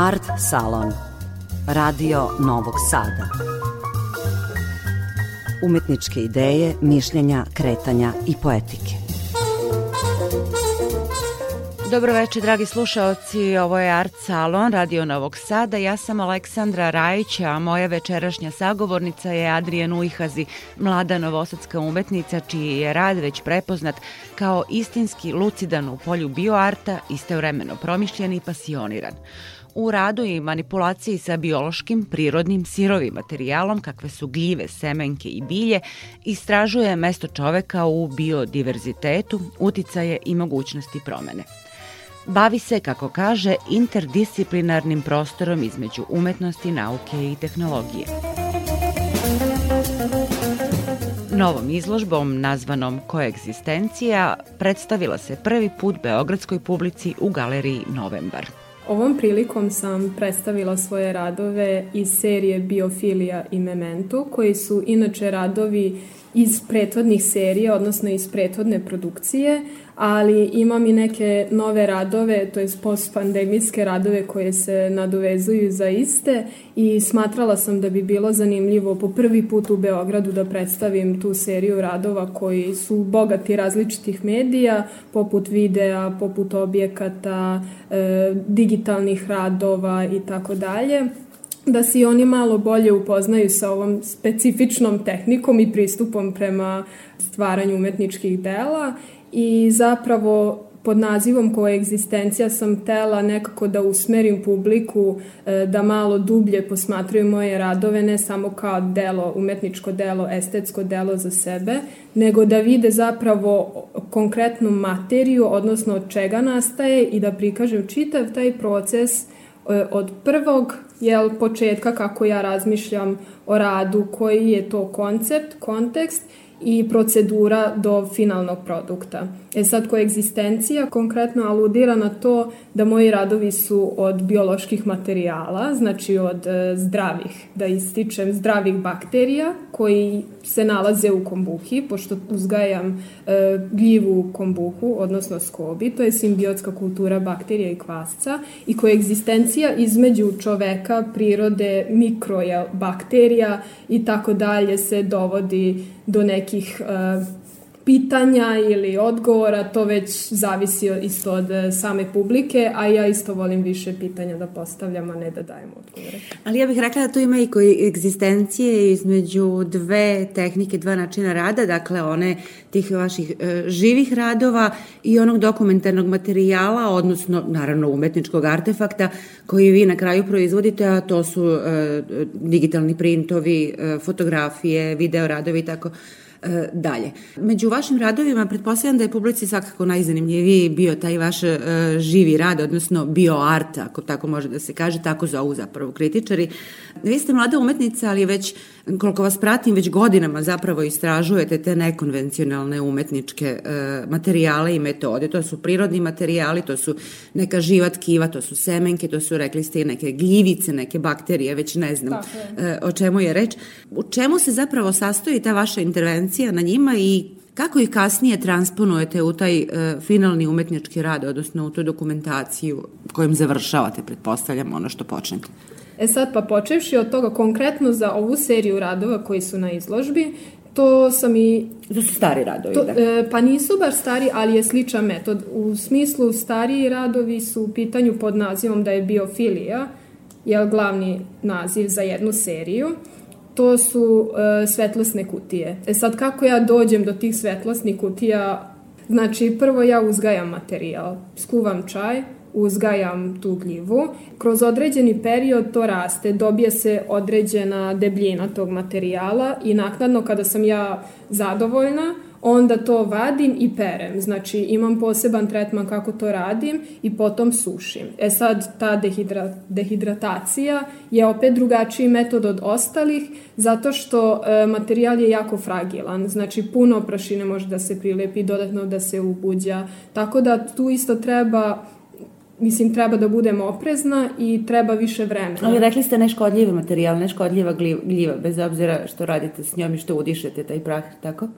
Art Salon Radio Novog Sada Umetničke ideje, mišljenja, kretanja i poetike Dobro večer, dragi slušaoci. Ovo je Art Salon, Radio Novog Sada. Ja sam Aleksandra Rajić, a moja večerašnja sagovornica je Adrijan Ujhazi, mlada novosadska umetnica, čiji je rad već prepoznat kao istinski lucidan u polju bioarta, istovremeno promišljen i pasioniran u radu i manipulaciji sa biološkim, prirodnim, sirovim materijalom kakve su gljive, semenke i bilje, istražuje mesto čoveka u biodiverzitetu, uticaje i mogućnosti promene. Bavi se, kako kaže, interdisciplinarnim prostorom između umetnosti, nauke i tehnologije. Novom izložbom nazvanom Koegzistencija predstavila se prvi put beogradskoj publici u galeriji Novembar. Ovom prilikom sam predstavila svoje radove iz serije Biofilija i Memento, koji su inače radovi iz prethodnih serija, odnosno iz prethodne produkcije, ali imam i neke nove radove, to je postpandemijske radove koje se nadovezuju za iste i smatrala sam da bi bilo zanimljivo po prvi put u Beogradu da predstavim tu seriju radova koji su bogati različitih medija, poput videa, poput objekata, e, digitalnih radova i tako dalje. Da se oni malo bolje upoznaju sa ovom specifičnom tehnikom i pristupom prema stvaranju umetničkih dela i zapravo pod nazivom koegzistencija sam tela nekako da usmerim publiku e, da malo dublje posmatraju moje radove ne samo kao delo, umetničko delo, estetsko delo za sebe, nego da vide zapravo konkretnu materiju, odnosno od čega nastaje i da prikažem čitav taj proces e, od prvog jel, početka kako ja razmišljam o radu, koji je to koncept, kontekst i procedura do finalnog produkta. E sad, koegzistencija konkretno aludira na to da moji radovi su od bioloških materijala, znači od e, zdravih, da ističem, zdravih bakterija koji se nalaze u kombuhi, pošto uzgajam e, gljivu kombuhu, odnosno skobi, to je simbiotska kultura bakterija i kvasca i koegzistencija između čoveka, prirode, mikroja, bakterija i tako dalje se dovodi do nekih uh, pitanja ili odgovora, to već zavisi isto od e, same publike, a ja isto volim više pitanja da postavljam, a ne da dajem odgovore. Ali ja bih rekla da tu ima i koji egzistencije između dve tehnike, dva načina rada, dakle one tih vaših e, živih radova i onog dokumentarnog materijala, odnosno naravno umetničkog artefakta koji vi na kraju proizvodite, a to su e, digitalni printovi, e, fotografije, video radovi i tako E, dalje. Među vašim radovima pretpostavljam da je publici svakako najzanimljiviji bio taj vaš e, živi rad, odnosno bioart, ako tako može da se kaže, tako zovu zapravo kritičari. Vi ste mlada umetnica, ali već koliko vas pratim, već godinama zapravo istražujete te nekonvencionalne umetničke e, materijale i metode. To su prirodni materijali, to su neka živa tkiva, to su semenke, to su, rekli ste, neke gljivice, neke bakterije, već ne znam e, o čemu je reč. U čemu se zapravo sastoji ta vaša intervencija na njima i Kako ih kasnije transponujete u taj e, finalni umetnički rad, odnosno u tu dokumentaciju kojim završavate, pretpostavljam, ono što počnete? E sad, pa počevši od toga konkretno za ovu seriju radova koji su na izložbi, to sam i... To su stari radovi, to, da? E, pa nisu baš stari, ali je sličan metod. U smislu stariji radovi su u pitanju pod nazivom da je biofilija, je glavni naziv za jednu seriju. To su e, svetlosne kutije. E sad, kako ja dođem do tih svetlosnih kutija? Znači, prvo ja uzgajam materijal, skuvam čaj, uzgajam tu gljivu. Kroz određeni period to raste, dobije se određena debljina tog materijala i naknadno kada sam ja zadovoljna, onda to vadim i perem. Znači imam poseban tretman kako to radim i potom sušim. E sad ta dehidra, dehidratacija je opet drugačiji metod od ostalih zato što e, materijal je jako fragilan. Znači puno prašine može da se prilepi, dodatno da se ubuđa. Tako da tu isto treba mislim, treba da budem oprezna i treba više vremena. Ali rekli ste neškodljiv materijal, neškodljiva gljiva, bez obzira što radite s njom i što udišete taj prah, tako?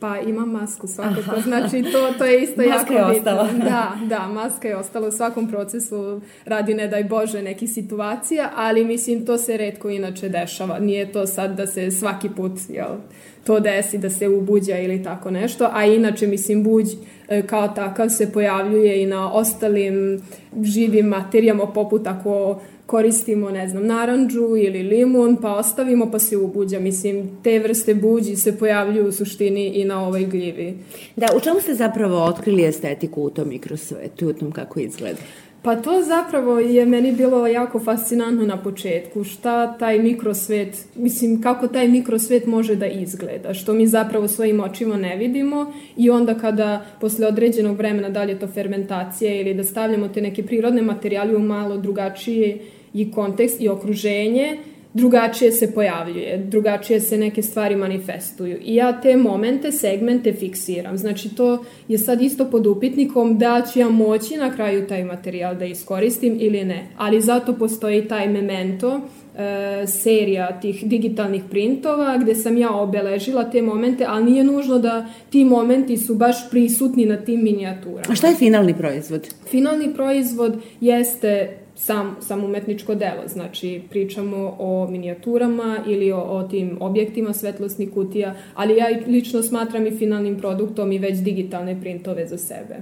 Pa ima masku svakako, Aha. znači to, to je isto jako je ostala. Da, da, maska je ostala u svakom procesu radi ne daj Bože nekih situacija, ali mislim to se redko inače dešava. Nije to sad da se svaki put jel, to desi, da se ubuđa ili tako nešto, a inače mislim buđ e, kao takav se pojavljuje i na ostalim živim materijama poput ako koristimo, ne znam, naranđu ili limun, pa ostavimo pa se ubuđa. Mislim, te vrste buđi se pojavljuju u suštini i na ovoj gljivi. Da, u čemu ste zapravo otkrili estetiku u tom mikrosvetu, u tom kako izgleda? Pa to zapravo je meni bilo jako fascinantno na početku, šta taj mikrosvet, mislim kako taj mikrosvet može da izgleda, što mi zapravo svojim očima ne vidimo i onda kada posle određenog vremena dalje to fermentacija ili da stavljamo te neke prirodne materijale u malo drugačije i kontekst i okruženje, drugačije se pojavljuje, drugačije se neke stvari manifestuju. I ja te momente, segmente fiksiram. Znači to je sad isto pod upitnikom da ću ja moći na kraju taj materijal da iskoristim ili ne. Ali zato postoji taj memento, e, serija tih digitalnih printova gde sam ja obeležila te momente, ali nije nužno da ti momenti su baš prisutni na tim minijaturama. A šta je finalni proizvod? Finalni proizvod jeste sam, sam umetničko delo. Znači, pričamo o minijaturama ili o, o tim objektima svetlosnih kutija, ali ja lično smatram i finalnim produktom i već digitalne printove za sebe.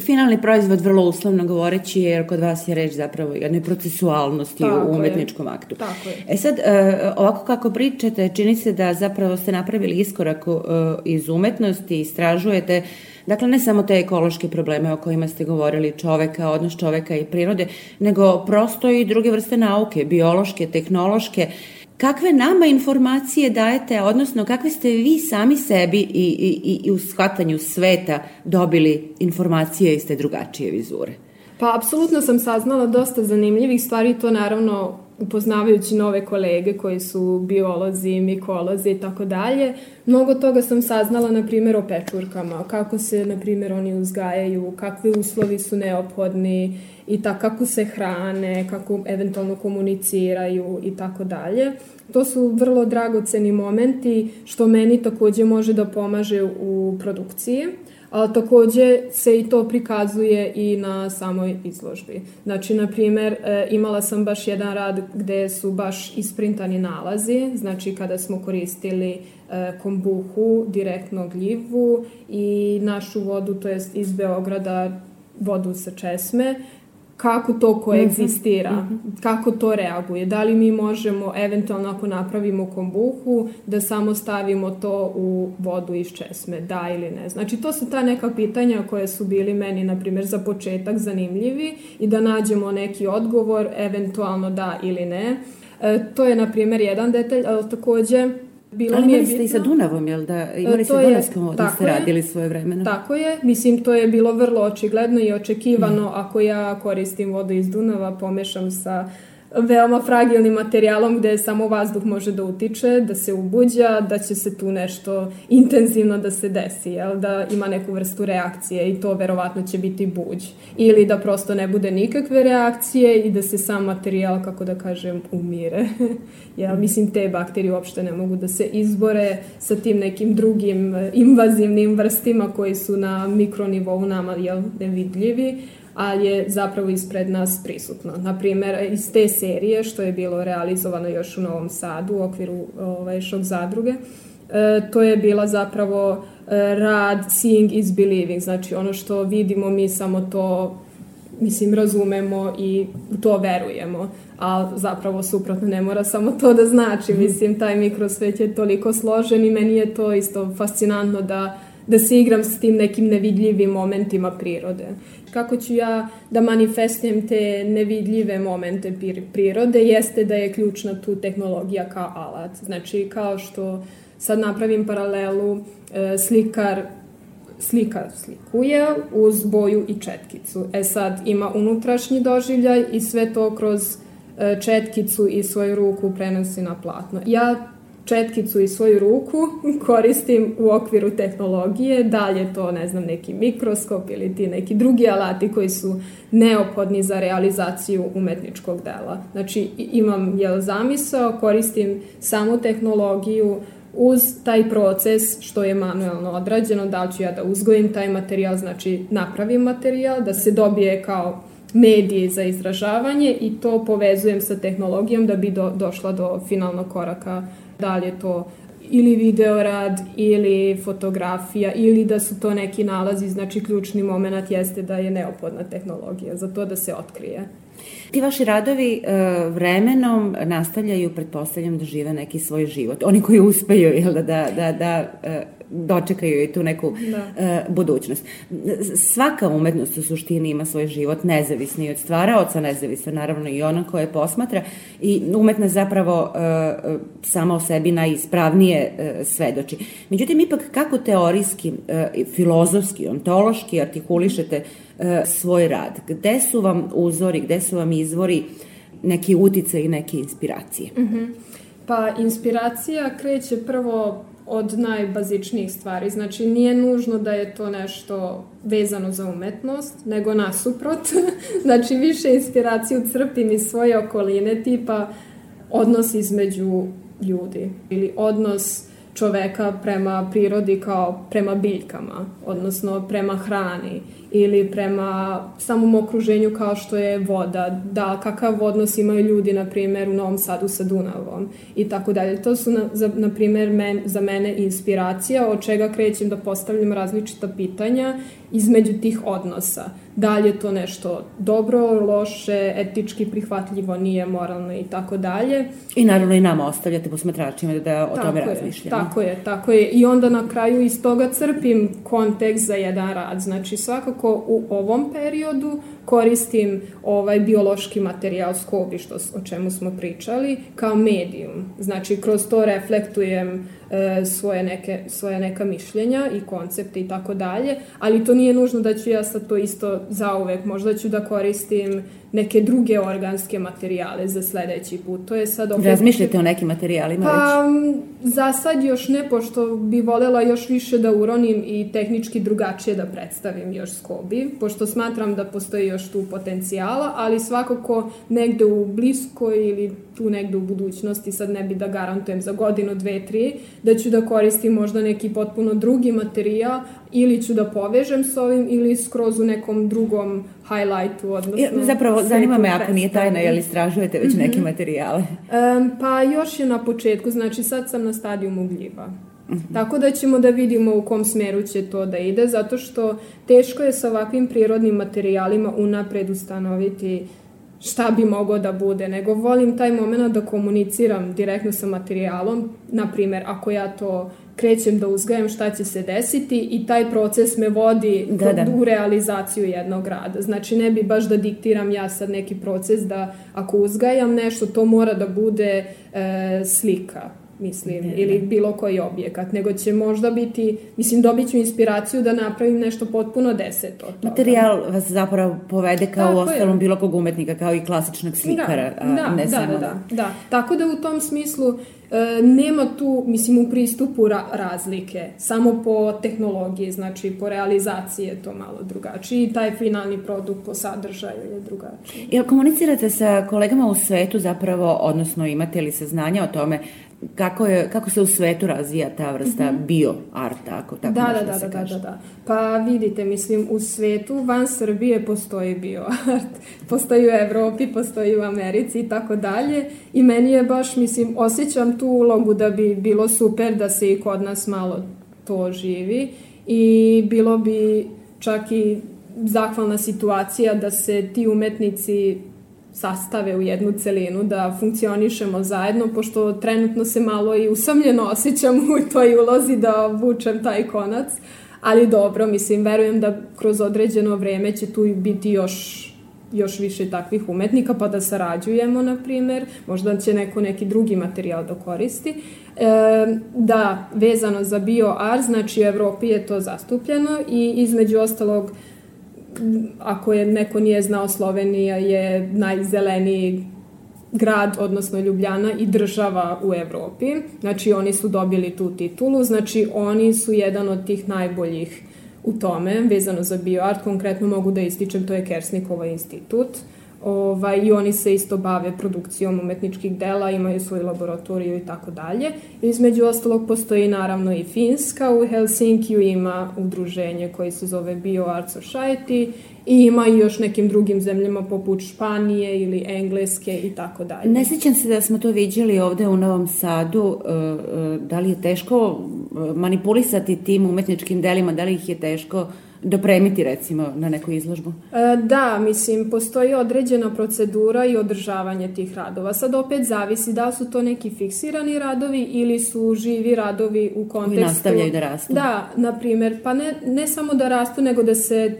Finalni proizvod, vrlo uslovno govoreći, jer kod vas je reč zapravo jedne procesualnosti Tako u umetničkom je. aktu. Tako je. E sad, e, ovako kako pričate, čini se da zapravo ste napravili iskorak e, iz umetnosti, istražujete Dakle, ne samo te ekološke probleme o kojima ste govorili, čoveka, odnos čoveka i prirode, nego prosto i druge vrste nauke, biološke, tehnološke, kakve nama informacije dajete, odnosno kakve ste vi sami sebi i, i, i u shvatanju sveta dobili informacije iz te drugačije vizure? Pa, apsolutno sam saznala dosta zanimljivih stvari, to naravno upoznavajući nove kolege koji su biolozi, mikolozi i tako dalje, mnogo toga sam saznala, na primjer, o pečurkama, kako se, na primjer, oni uzgajaju, kakvi uslovi su neophodni i tako kako se hrane, kako eventualno komuniciraju i tako dalje. To su vrlo dragoceni momenti što meni takođe može da pomaže u produkciji a takođe se i to prikazuje i na samoj izložbi. Znači, na primer, e, imala sam baš jedan rad gde su baš isprintani nalazi, znači kada smo koristili e, kombuhu, direktno gljivu i našu vodu, to jest iz Beograda vodu sa česme, kako to koegzistira, mm -hmm. kako to reaguje. Da li mi možemo, eventualno ako napravimo kombuhu, da samo stavimo to u vodu iz česme, da ili ne. Znači, to su ta neka pitanja koje su bili meni, na primjer, za početak zanimljivi i da nađemo neki odgovor, eventualno da ili ne. E, to je, na primjer, jedan detalj, ali takođe Bilo Ali imali ste i sa Dunavom, jel da? Imali ste Dunavskom vodu, ste radili svoje vremena. Tako je, mislim to je bilo vrlo očigledno i očekivano mm. ako ja koristim vodu iz Dunava, pomešam sa veoma fragilnim materijalom gde samo vazduh može da utiče, da se ubuđa, da će se tu nešto intenzivno da se desi, jel? da ima neku vrstu reakcije i to verovatno će biti buđ. Ili da prosto ne bude nikakve reakcije i da se sam materijal, kako da kažem, umire. jel? Mislim, te bakterije uopšte ne mogu da se izbore sa tim nekim drugim invazivnim vrstima koji su na mikronivou nama jel, nevidljivi, ali je zapravo ispred nas prisutno. Naprimer, iz te serije, što je bilo realizovano još u Novom Sadu u okviru ovaj, šok zadruge, e, to je bila zapravo e, rad seeing is believing, znači ono što vidimo mi samo to mislim razumemo i u to verujemo, a zapravo suprotno ne mora samo to da znači, mislim taj mikrosvet je toliko složen i meni je to isto fascinantno da da se igram s tim nekim nevidljivim momentima prirode. Kako ću ja da manifestujem te nevidljive momente prirode jeste da je ključna tu tehnologija kao alat. Znači kao što sad napravim paralelu e, slikar slika slikuje uz boju i četkicu. E sad ima unutrašnji doživljaj i sve to kroz e, četkicu i svoju ruku prenosi na platno. Ja četkicu i svoju ruku koristim u okviru tehnologije, da li je to, ne znam, neki mikroskop ili ti neki drugi alati koji su neophodni za realizaciju umetničkog dela. Znači, imam jel, zamisao, koristim samu tehnologiju, uz taj proces što je manuelno odrađeno, da li ću ja da uzgojim taj materijal, znači napravim materijal, da se dobije kao medije za izražavanje i to povezujem sa tehnologijom da bi do, došla do finalnog koraka, da li je to ili videorad ili fotografija ili da su to neki nalazi, znači ključni moment jeste da je neophodna tehnologija za to da se otkrije. Ti vaši radovi e, vremenom nastavljaju, pretpostavljam, da žive neki svoj život. Oni koji uspeju jel, da, da, da, da e, dočekaju i tu neku da. e, budućnost. Svaka umetnost u suštini ima svoj život nezavisni od stvaraoca, nezavisno naravno i ona koja je posmatra i umetnost zapravo e, sama o sebi najispravnije e, svedoči. Međutim, ipak kako teorijski, e, filozofski, ontološki artikulišete e, svoj rad? Gde su vam uzori, gde su vam izvori neki utice i neke inspiracije? Mm -hmm. Pa inspiracija kreće prvo od najbazičnijih stvari. Znači, nije nužno da je to nešto vezano za umetnost, nego nasuprot. znači, više inspiraciju crpim iz svoje okoline, tipa odnos između ljudi ili odnos čoveka prema prirodi kao prema biljkama, odnosno prema hrani ili prema samom okruženju kao što je voda, da kakav odnos imaju ljudi, na primjer, u Novom Sadu sa Dunavom i tako dalje. To su, na, za, na primjer, men, za mene inspiracija, od čega krećem da postavljam različita pitanja između tih odnosa. Da li je to nešto dobro, loše, etički prihvatljivo, nije moralno i tako dalje. I naravno i nama ostavljate posmatračima da o tako tome je, razmišljamo. Tako je, tako je. I onda na kraju iz toga crpim kontekst za jedan rad. Znači svakako u ovom periodu koristim ovaj biološki materijal skobi, što, o čemu smo pričali, kao medijum. Znači, kroz to reflektujem e, svoje, neke, svoje neka mišljenja i koncepte i tako dalje, ali to nije nužno da ću ja sad to isto zauvek. Možda ću da koristim neke druge organske materijale za sledeći put. To je sad opet... Razmišljate o nekim materijalima pa, već? Za sad još ne, pošto bi volela još više da uronim i tehnički drugačije da predstavim još skobi, pošto smatram da postoji još tu potencijala, ali svakako negde u bliskoj ili tu negde u budućnosti, sad ne bi da garantujem za godinu, dve, tri, da ću da koristim možda neki potpuno drugi materijal ili ću da povežem s ovim ili skroz u nekom drugom highlightu, odnosno... Ja, zapravo, zanima me ako nije tajna, jel istražujete već neke mhm. materijale? Um, pa još je na početku, znači sad sam na stadiju mugljiva. Mhm. -huh. Tako da ćemo da vidimo u kom smeru će to da ide, zato što teško je sa ovakvim prirodnim materijalima unapred ustanoviti šta bi moglo da bude, nego volim taj moment da komuniciram direktno sa materijalom, na primer, ako ja to krećem da uzgajam šta će se desiti i taj proces me vodi da, da. u realizaciju jednog rada. Znači ne bi baš da diktiram ja sad neki proces da ako uzgajam nešto to mora da bude e, slika mislim, ne, ili bilo koji objekat, nego će možda biti, mislim, dobit ću inspiraciju da napravim nešto potpuno deseto. Materijal vas zapravo povede kao Tako u ostalom je. bilo kog umetnika, kao i klasičnog slikara, da, a ne da, samo... Da, da, da, da. Tako da u tom smislu E, nema tu, mislim, u pristupu ra razlike, samo po tehnologiji, znači po realizaciji je to malo drugačije i taj finalni produkt po sadržaju je drugačiji. Jel komunicirate sa kolegama u svetu zapravo, odnosno imate li saznanja o tome kako, je, kako se u svetu razvija ta vrsta mm -hmm. bio arta, ako tako da, da, da, da, da, da, da. Pa vidite, mislim, u svetu van Srbije postoji bio art. Postoji u Evropi, postoji u Americi i tako dalje. I meni je baš, mislim, osjećam tu ulogu da bi bilo super da se i kod nas malo to živi. I bilo bi čak i zahvalna situacija da se ti umetnici sastave u jednu celinu, da funkcionišemo zajedno, pošto trenutno se malo i usamljeno osjećam u toj ulozi da vučem taj konac, ali dobro, mislim, verujem da kroz određeno vreme će tu biti još još više takvih umetnika, pa da sarađujemo, na primer, možda će neko neki drugi materijal da koristi. E, da, vezano za bioart, znači u Evropi je to zastupljeno i između ostalog ako je neko nije znao, Slovenija je najzeleniji grad, odnosno Ljubljana i država u Evropi. Znači oni su dobili tu titulu, znači oni su jedan od tih najboljih u tome, vezano za bioart, konkretno mogu da ističem, to je Kersnikova institut. Ovaj, I oni se isto bave produkcijom umetničkih dela, imaju svoju laboratoriju i tako dalje. Između ostalog postoji naravno i Finska, u Helsinkiju ima udruženje koje se zove Bio Art Society i ima i još nekim drugim zemljama poput Španije ili Engleske i tako dalje. Ne sjećam se da smo to viđali ovde u Novom Sadu, e, e, da li je teško e, manipulisati tim umetničkim delima, da li ih je teško dopremiti recimo na neku izložbu? Da, mislim, postoji određena procedura i održavanje tih radova. Sad opet zavisi da su to neki fiksirani radovi ili su živi radovi u kontekstu... Koji nastavljaju da rastu. Da, na primer, pa ne, ne samo da rastu, nego da se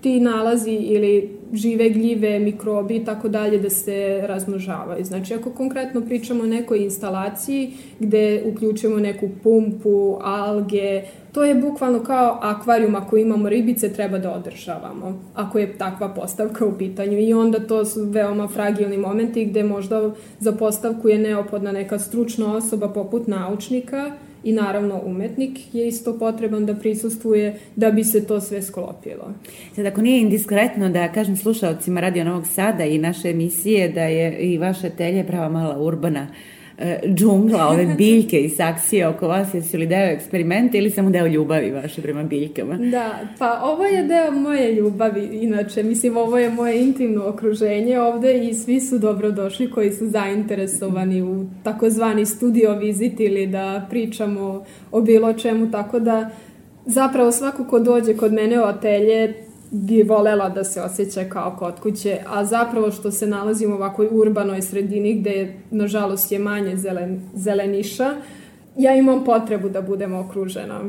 ti nalazi ili žive gljive, mikrobi i tako dalje da se razmnožavaju. Znači, ako konkretno pričamo o nekoj instalaciji gde uključujemo neku pumpu, alge, to je bukvalno kao akvarijum ako imamo ribice treba da održavamo, ako je takva postavka u pitanju i onda to su veoma fragilni momenti gde možda za postavku je neophodna neka stručna osoba poput naučnika i naravno umetnik je isto potreban da prisustuje da bi se to sve sklopilo. Sad ako nije indiskretno da kažem slušalcima Radio Novog Sada i naše emisije da je i vaše telje prava mala urbana E, džungla, ove biljke i saksije oko vas, jesu li deo eksperimenta ili samo deo ljubavi vaše prema biljkama? Da, pa ovo je deo moje ljubavi, inače, mislim, ovo je moje intimno okruženje ovde i svi su dobrodošli koji su zainteresovani u takozvani studio vizit ili da pričamo o bilo čemu, tako da zapravo svako ko dođe kod mene u atelje bi volela da se osjeća kao kod kuće, a zapravo što se nalazimo u ovakvoj urbanoj sredini gde nažalost je manje zelen, zeleniša, ja imam potrebu da budem okružena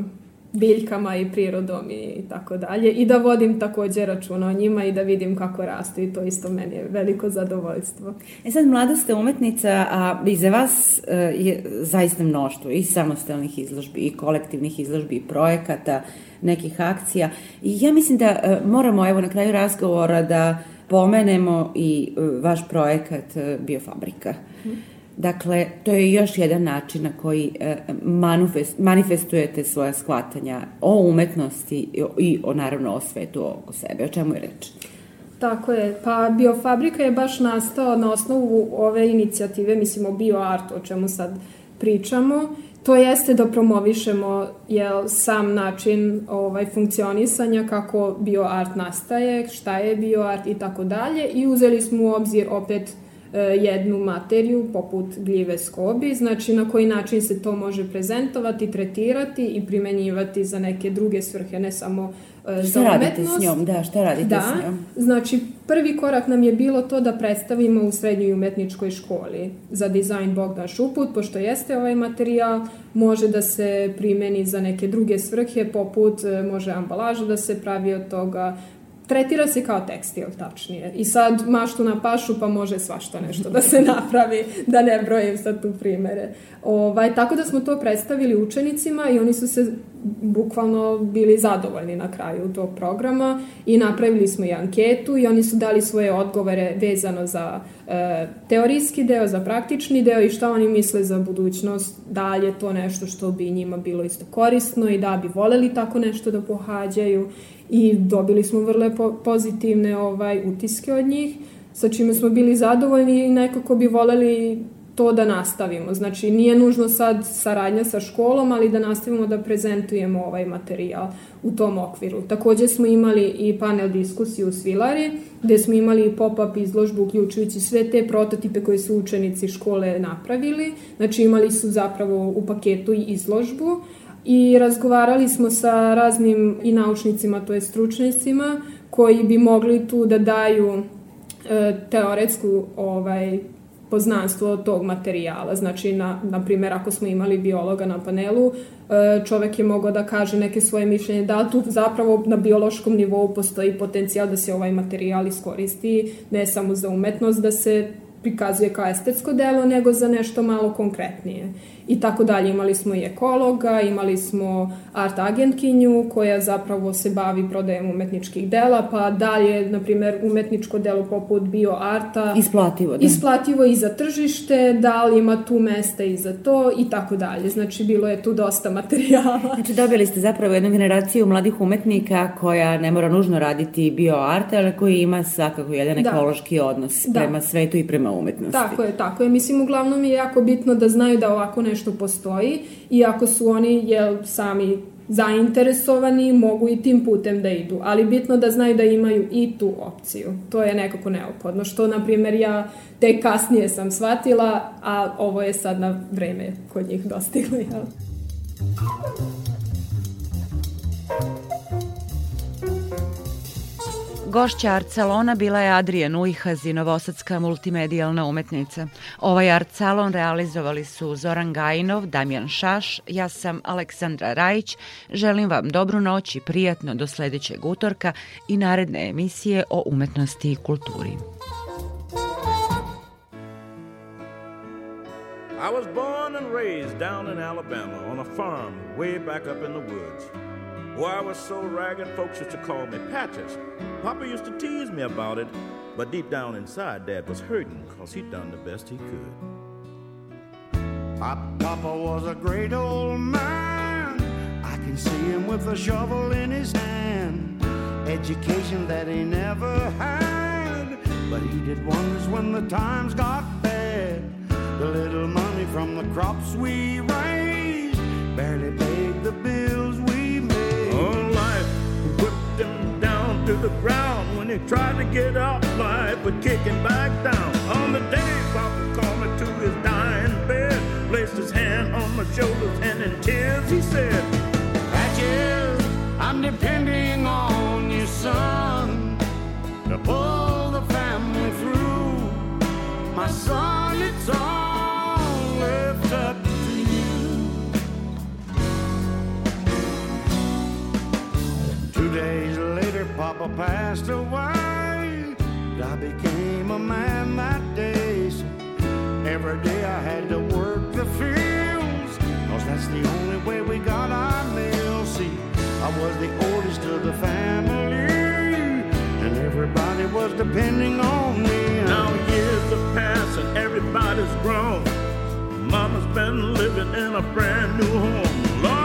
biljkama i prirodom i tako dalje i da vodim takođe računa o njima i da vidim kako rastu i to isto meni je veliko zadovoljstvo. E sad, mlada ste umetnica, a iza vas uh, je zaista mnoštvo i samostalnih izložbi i kolektivnih izložbi i projekata, nekih akcija i ja mislim da uh, moramo evo na kraju razgovora da pomenemo i uh, vaš projekat Biofabrika. Hmm Dakle, to je još jedan način na koji e, manifest, manifestujete svoja shvatanja o umetnosti i o, naravno o svetu oko sebe. O čemu je reč? Tako je. Pa Biofabrika je baš nastao na osnovu ove inicijative, mislim o bioartu, o čemu sad pričamo. To jeste da promovišemo jel, sam način ovaj, funkcionisanja, kako bioart nastaje, šta je bioart i tako dalje. I uzeli smo u obzir opet E, jednu materiju poput gljive skobi, znači na koji način se to može prezentovati, tretirati i primenjivati za neke druge svrhe, ne samo e, šta za umetnost. radite s njom? Da, šta radite da, s njom? Znači, prvi korak nam je bilo to da predstavimo u srednjoj umetničkoj školi za dizajn Bogdan Šuput, pošto jeste ovaj materijal, može da se primeni za neke druge svrhe, poput e, može ambalaža da se pravi od toga, tretira se kao tekstil, tačnije. I sad maštu na pašu, pa može svašta nešto da se napravi, da ne brojim sad tu primere. Ovaj, tako da smo to predstavili učenicima i oni su se bukvalno bili zadovoljni na kraju tog programa i napravili smo i anketu i oni su dali svoje odgovore vezano za e, teorijski deo, za praktični deo i šta oni misle za budućnost, da li je to nešto što bi njima bilo isto korisno i da bi voleli tako nešto da pohađaju. I dobili smo vrlo po pozitivne ovaj utiske od njih, sa čime smo bili zadovoljni i nekako bi voleli to da nastavimo. Znači, nije nužno sad saradnja sa školom, ali da nastavimo da prezentujemo ovaj materijal u tom okviru. Takođe smo imali i panel diskusiju u Svilari, gde smo imali pop-up izložbu uključujući sve te prototipe koje su učenici škole napravili. Znači, imali su zapravo u paketu i izložbu, i razgovarali smo sa raznim i naučnicima, to je stručnicima, koji bi mogli tu da daju e, teoretsku ovaj, poznanstvo tog materijala. Znači, na, na primjer, ako smo imali biologa na panelu, e, čovek je mogao da kaže neke svoje mišljenje, da tu zapravo na biološkom nivou postoji potencijal da se ovaj materijal iskoristi, ne samo za umetnost, da se prikazuje kao estetsko delo, nego za nešto malo konkretnije i tako dalje. Imali smo i ekologa, imali smo art agentkinju koja zapravo se bavi prodajem umetničkih dela, pa dalje, na primer, umetničko delo poput bioarta. Isplativo, da. Isplativo i za tržište, da li ima tu mesta i za to i tako dalje. Znači, bilo je tu dosta materijala. Znači, dobili ste zapravo jednu generaciju mladih umetnika koja ne mora nužno raditi bioart, ali koji ima svakako jedan da. ekološki odnos da. prema svetu i prema umetnosti. Tako je, tako je. Mislim, uglavnom je jako bitno da znaju da ovako nešto postoji i ako su oni jel, sami zainteresovani, mogu i tim putem da idu. Ali bitno da znaju da imaju i tu opciju. To je nekako neophodno. Što, na primjer, ja te kasnije sam shvatila, a ovo je sad na vreme kod njih dostiglo. Jel? Gošća art salona bila je Adrijan Ujhazi, novosadska multimedijalna umetnica. Ovaj art salon realizovali su Zoran Gajinov, Damjan Šaš, ja sam Aleksandra Rajić. Želim vam dobru noć i prijatno do sledećeg utorka i naredne emisije o umetnosti i kulturi. I was born and raised down in Alabama on a farm way back up in the woods. Boy, I was so ragged, folks used to call me Patches. Papa used to tease me about it, but deep down inside, Dad was hurting because he'd done the best he could. Papa was a great old man. I can see him with a shovel in his hand. Education that he never had, but he did wonders when the times got bad. The little money from the crops we raised barely paid the bills to the ground when he tried to get up life, but kicking back down. On the day Papa called me to his dying bed, placed his hand on my shoulders, and in tears he said, Patches, I'm depending on you, son, to pull the family through. My son, it's all left up Two days later, Papa passed away. I became a man that day. So every day I had to work the fields, cause that's the only way we got our meals. See, I was the oldest of the family, and everybody was depending on me. Now years have passed and everybody's grown. Mama's been living in a brand new home. Lord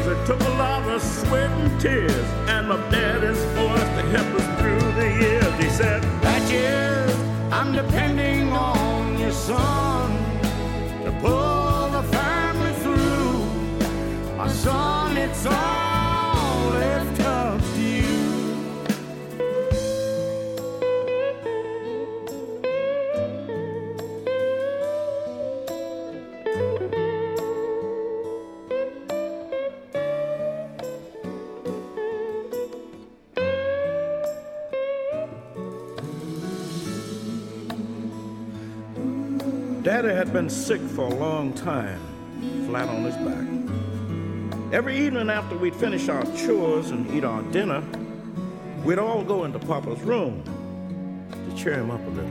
knows it took a lot of sweat and tears, and my daddy's forced to help us through the years. He said, Patches, I'm depending on your son to pull the family through. My son, it's all left up Daddy had been sick for a long time, flat on his back. Every evening after we'd finish our chores and eat our dinner, we'd all go into Papa's room to cheer him up a little.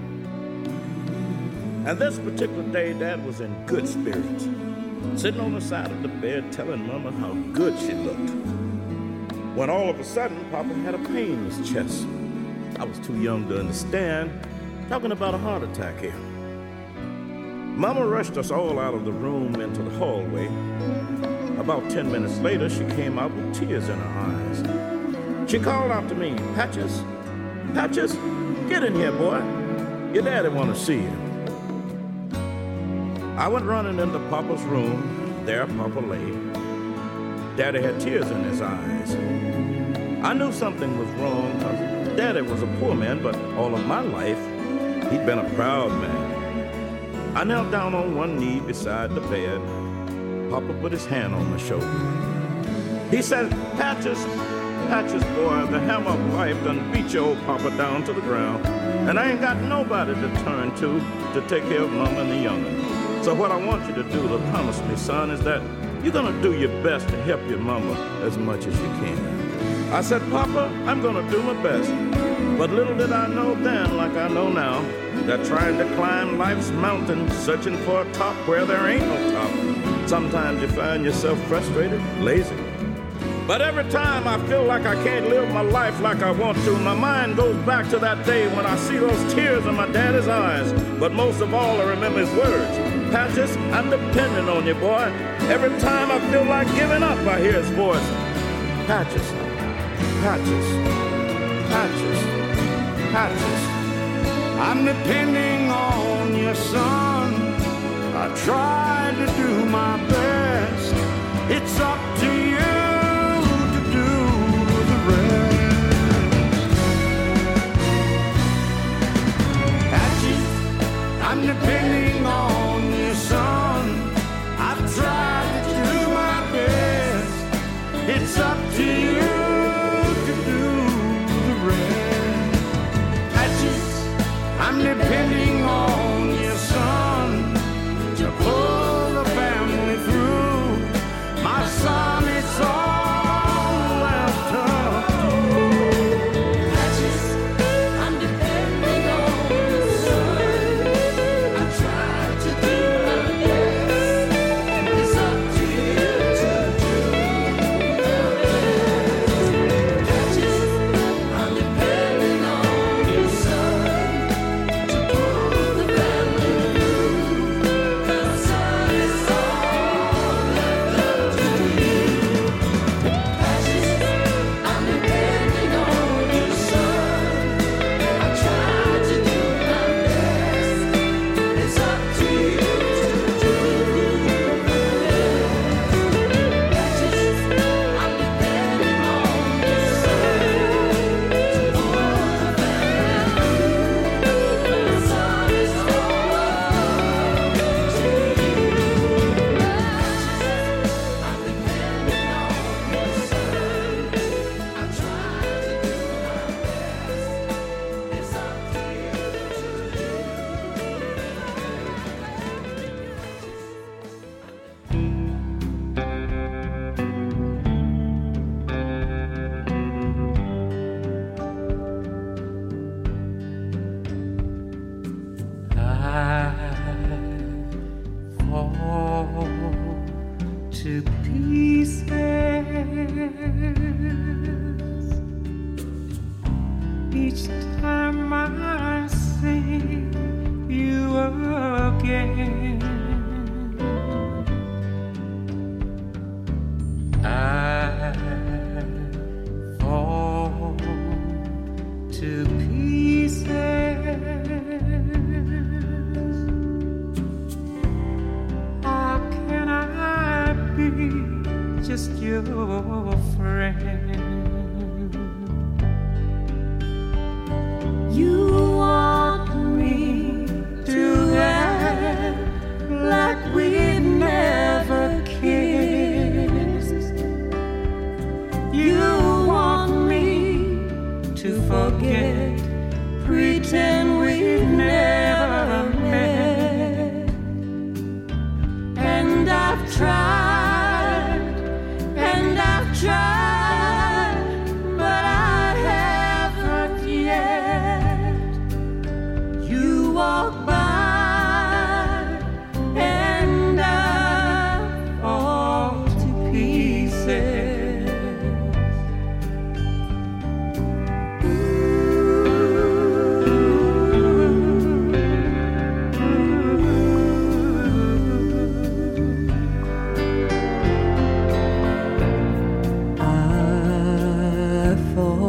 And this particular day, Dad was in good spirits, sitting on the side of the bed telling Mama how good she looked. When all of a sudden, Papa had a pain in his chest. I was too young to understand, talking about a heart attack here. Mama rushed us all out of the room into the hallway. About ten minutes later, she came out with tears in her eyes. She called out to me, Patches, Patches, get in here, boy. Your daddy want to see you. I went running into Papa's room. There Papa lay. Daddy had tears in his eyes. I knew something was wrong because Daddy was a poor man, but all of my life, he'd been a proud man. I knelt down on one knee beside the bed. Papa put his hand on my shoulder. He said, Patches, Patches, boy, the hammer of life done beat your old papa down to the ground. And I ain't got nobody to turn to to take care of mama and the young'un. So what I want you to do to promise me, son, is that you're gonna do your best to help your mama as much as you can. I said, Papa, I'm gonna do my best. But little did I know then, like I know now, They're trying to climb life's mountain, searching for a top where there ain't no top. Sometimes you find yourself frustrated, lazy. But every time I feel like I can't live my life like I want to, my mind goes back to that day when I see those tears in my daddy's eyes. But most of all, I remember his words. Patches, I'm depending on you, boy. Every time I feel like giving up, I hear his voice. Patches, patches, patches, patches. I'm depending on you, son. I try to do my best. It's up to you. To do the rest. I'm depending on you, son. I've tried to do my best. It's up impending You